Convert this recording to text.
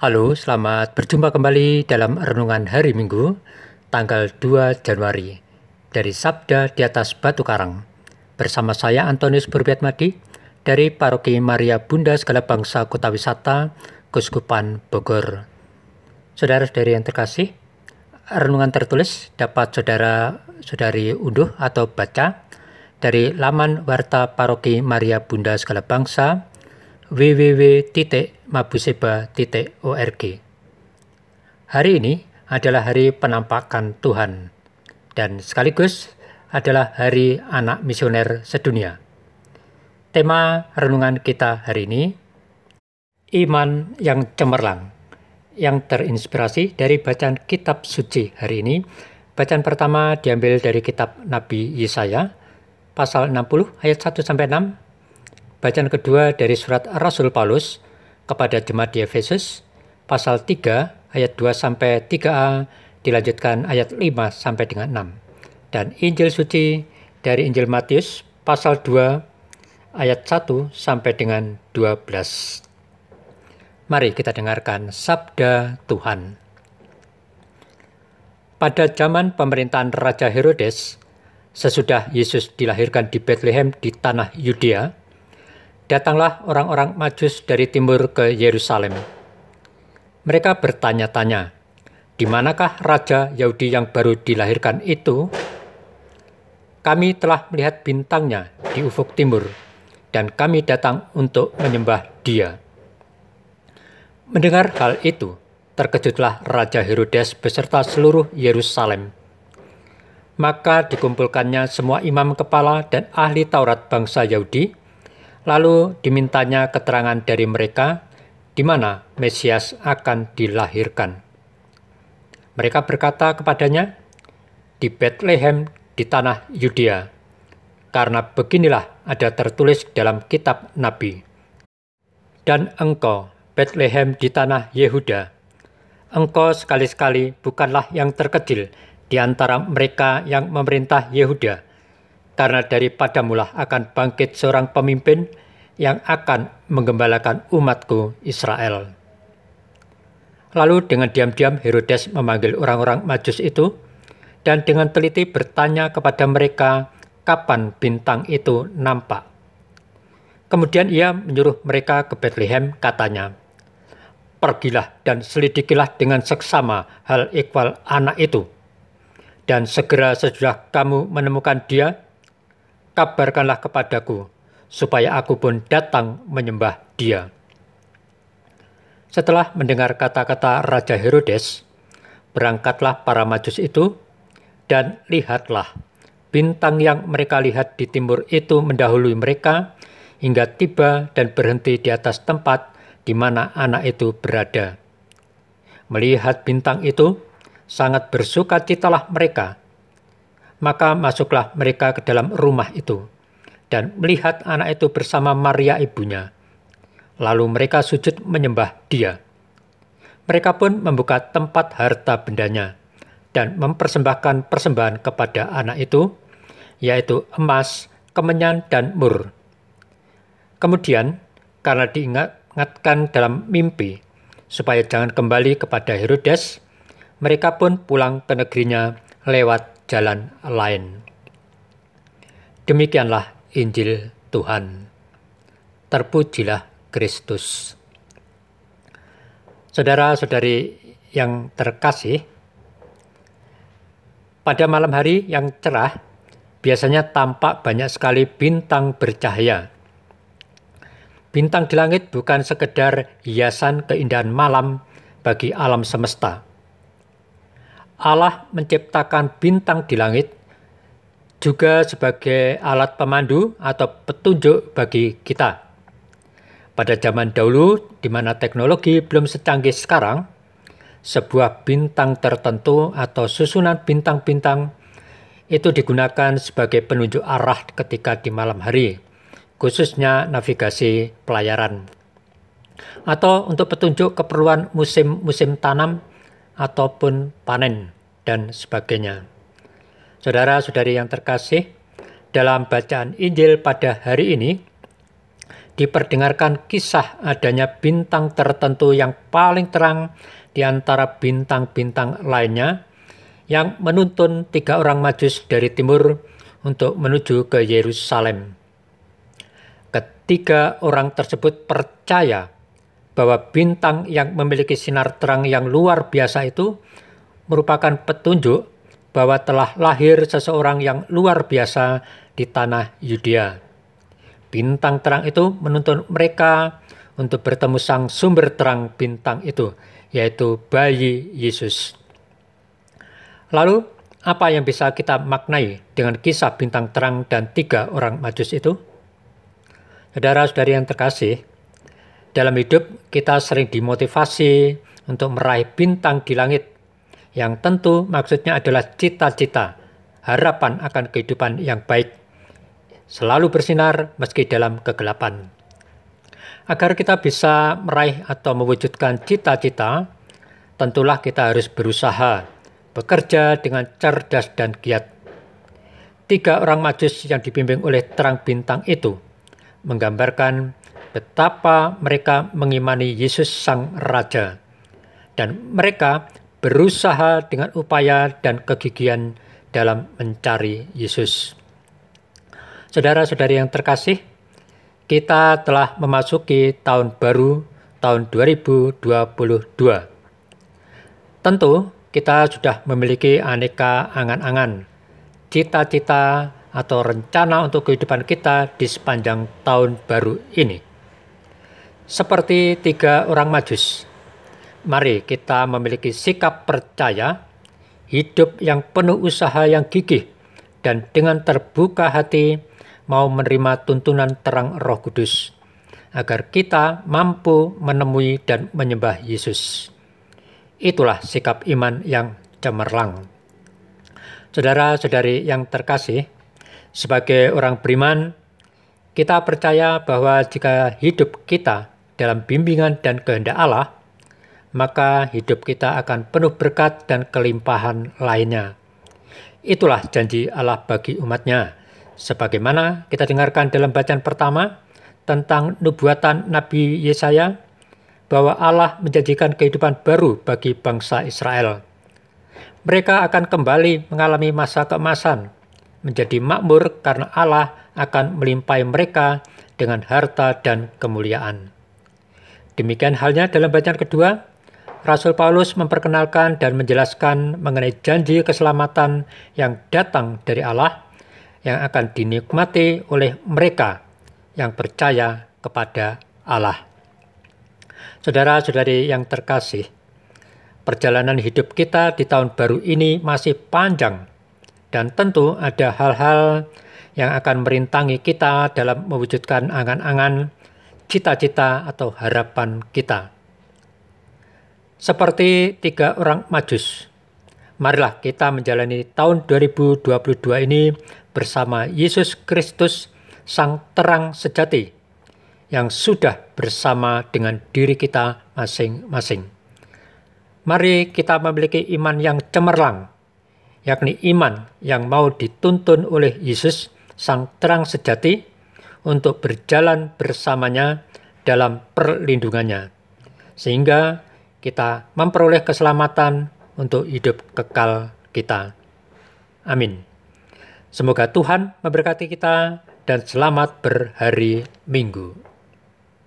Halo, selamat berjumpa kembali dalam Renungan Hari Minggu, tanggal 2 Januari, dari Sabda di atas Batu Karang. Bersama saya Antonius Burbiatmadi dari Paroki Maria Bunda Segala Bangsa Kota Wisata, Kuskupan Bogor. Saudara-saudari yang terkasih, renungan tertulis dapat saudara-saudari unduh atau baca dari laman Warta Paroki Maria Bunda Segala Bangsa www.mabuseba.org. Hari ini adalah hari penampakan Tuhan dan sekaligus adalah hari anak misioner sedunia. Tema renungan kita hari ini iman yang cemerlang yang terinspirasi dari bacaan kitab suci hari ini. Bacaan pertama diambil dari kitab Nabi Yesaya pasal 60 ayat 1 sampai 6 Bacaan kedua dari surat Rasul Paulus kepada jemaat di Efesus pasal 3 ayat 2 sampai 3a dilanjutkan ayat 5 sampai dengan 6. Dan Injil suci dari Injil Matius pasal 2 ayat 1 sampai dengan 12. Mari kita dengarkan sabda Tuhan. Pada zaman pemerintahan Raja Herodes, sesudah Yesus dilahirkan di Bethlehem di tanah Yudea, datanglah orang-orang Majus dari timur ke Yerusalem. Mereka bertanya-tanya, di manakah Raja Yahudi yang baru dilahirkan itu? Kami telah melihat bintangnya di ufuk timur, dan kami datang untuk menyembah dia. Mendengar hal itu, terkejutlah Raja Herodes beserta seluruh Yerusalem. Maka dikumpulkannya semua imam kepala dan ahli Taurat bangsa Yahudi, Lalu dimintanya keterangan dari mereka di mana Mesias akan dilahirkan. Mereka berkata kepadanya, di Bethlehem di tanah Yudea, karena beginilah ada tertulis dalam kitab Nabi. Dan engkau, Bethlehem di tanah Yehuda, engkau sekali-sekali bukanlah yang terkecil di antara mereka yang memerintah Yehuda, karena daripadamulah akan bangkit seorang pemimpin yang akan menggembalakan umatku Israel. Lalu dengan diam-diam Herodes memanggil orang-orang majus itu dan dengan teliti bertanya kepada mereka kapan bintang itu nampak. Kemudian ia menyuruh mereka ke Bethlehem katanya, Pergilah dan selidikilah dengan seksama hal ikhwal anak itu. Dan segera sesudah kamu menemukan dia, kabarkanlah kepadaku, supaya aku pun datang menyembah dia. Setelah mendengar kata-kata Raja Herodes, berangkatlah para majus itu, dan lihatlah, bintang yang mereka lihat di timur itu mendahului mereka, hingga tiba dan berhenti di atas tempat di mana anak itu berada. Melihat bintang itu, sangat bersuka citalah mereka, maka masuklah mereka ke dalam rumah itu dan melihat anak itu bersama Maria ibunya. Lalu mereka sujud menyembah dia. Mereka pun membuka tempat harta bendanya dan mempersembahkan persembahan kepada anak itu, yaitu emas, kemenyan, dan mur. Kemudian, karena diingatkan dalam mimpi, supaya jangan kembali kepada Herodes, mereka pun pulang ke negerinya lewat jalan lain. Demikianlah Injil Tuhan. Terpujilah Kristus. Saudara-saudari yang terkasih, pada malam hari yang cerah biasanya tampak banyak sekali bintang bercahaya. Bintang di langit bukan sekedar hiasan keindahan malam bagi alam semesta Allah menciptakan bintang di langit juga sebagai alat pemandu atau petunjuk bagi kita. Pada zaman dahulu, di mana teknologi belum secanggih sekarang, sebuah bintang tertentu atau susunan bintang-bintang itu digunakan sebagai penunjuk arah ketika di malam hari, khususnya navigasi pelayaran, atau untuk petunjuk keperluan musim-musim tanam ataupun panen dan sebagainya. Saudara-saudari yang terkasih, dalam bacaan Injil pada hari ini diperdengarkan kisah adanya bintang tertentu yang paling terang di antara bintang-bintang lainnya yang menuntun tiga orang majus dari timur untuk menuju ke Yerusalem. Ketiga orang tersebut percaya bahwa bintang yang memiliki sinar terang yang luar biasa itu merupakan petunjuk bahwa telah lahir seseorang yang luar biasa di tanah Yudea. Bintang terang itu menuntun mereka untuk bertemu sang sumber terang bintang itu, yaitu bayi Yesus. Lalu, apa yang bisa kita maknai dengan kisah bintang terang dan tiga orang majus itu? Saudara-saudari yang terkasih, dalam hidup kita sering dimotivasi untuk meraih bintang di langit, yang tentu maksudnya adalah cita-cita, harapan akan kehidupan yang baik, selalu bersinar meski dalam kegelapan. Agar kita bisa meraih atau mewujudkan cita-cita, tentulah kita harus berusaha bekerja dengan cerdas dan giat. Tiga orang majus yang dibimbing oleh terang bintang itu menggambarkan betapa mereka mengimani Yesus Sang Raja. Dan mereka berusaha dengan upaya dan kegigihan dalam mencari Yesus. Saudara-saudari yang terkasih, kita telah memasuki tahun baru tahun 2022. Tentu, kita sudah memiliki aneka angan-angan, cita-cita, atau rencana untuk kehidupan kita di sepanjang tahun baru ini. Seperti tiga orang majus, mari kita memiliki sikap percaya, hidup yang penuh usaha yang gigih, dan dengan terbuka hati mau menerima tuntunan terang roh kudus, agar kita mampu menemui dan menyembah Yesus. Itulah sikap iman yang cemerlang. Saudara-saudari yang terkasih, sebagai orang beriman, kita percaya bahwa jika hidup kita dalam bimbingan dan kehendak Allah, maka hidup kita akan penuh berkat dan kelimpahan lainnya. Itulah janji Allah bagi umatnya. Sebagaimana kita dengarkan dalam bacaan pertama tentang nubuatan Nabi Yesaya bahwa Allah menjanjikan kehidupan baru bagi bangsa Israel. Mereka akan kembali mengalami masa keemasan, menjadi makmur karena Allah akan melimpahi mereka dengan harta dan kemuliaan. Demikian halnya dalam bacaan kedua, Rasul Paulus memperkenalkan dan menjelaskan mengenai janji keselamatan yang datang dari Allah yang akan dinikmati oleh mereka yang percaya kepada Allah. Saudara-saudari yang terkasih, perjalanan hidup kita di tahun baru ini masih panjang dan tentu ada hal-hal yang akan merintangi kita dalam mewujudkan angan-angan, cita-cita atau harapan kita. Seperti tiga orang majus, marilah kita menjalani tahun 2022 ini bersama Yesus Kristus, Sang Terang Sejati, yang sudah bersama dengan diri kita masing-masing. Mari kita memiliki iman yang cemerlang, yakni iman yang mau dituntun oleh Yesus, Sang Terang Sejati, untuk berjalan bersamanya dalam perlindungannya, sehingga kita memperoleh keselamatan untuk hidup kekal kita. Amin. Semoga Tuhan memberkati kita dan selamat berhari Minggu.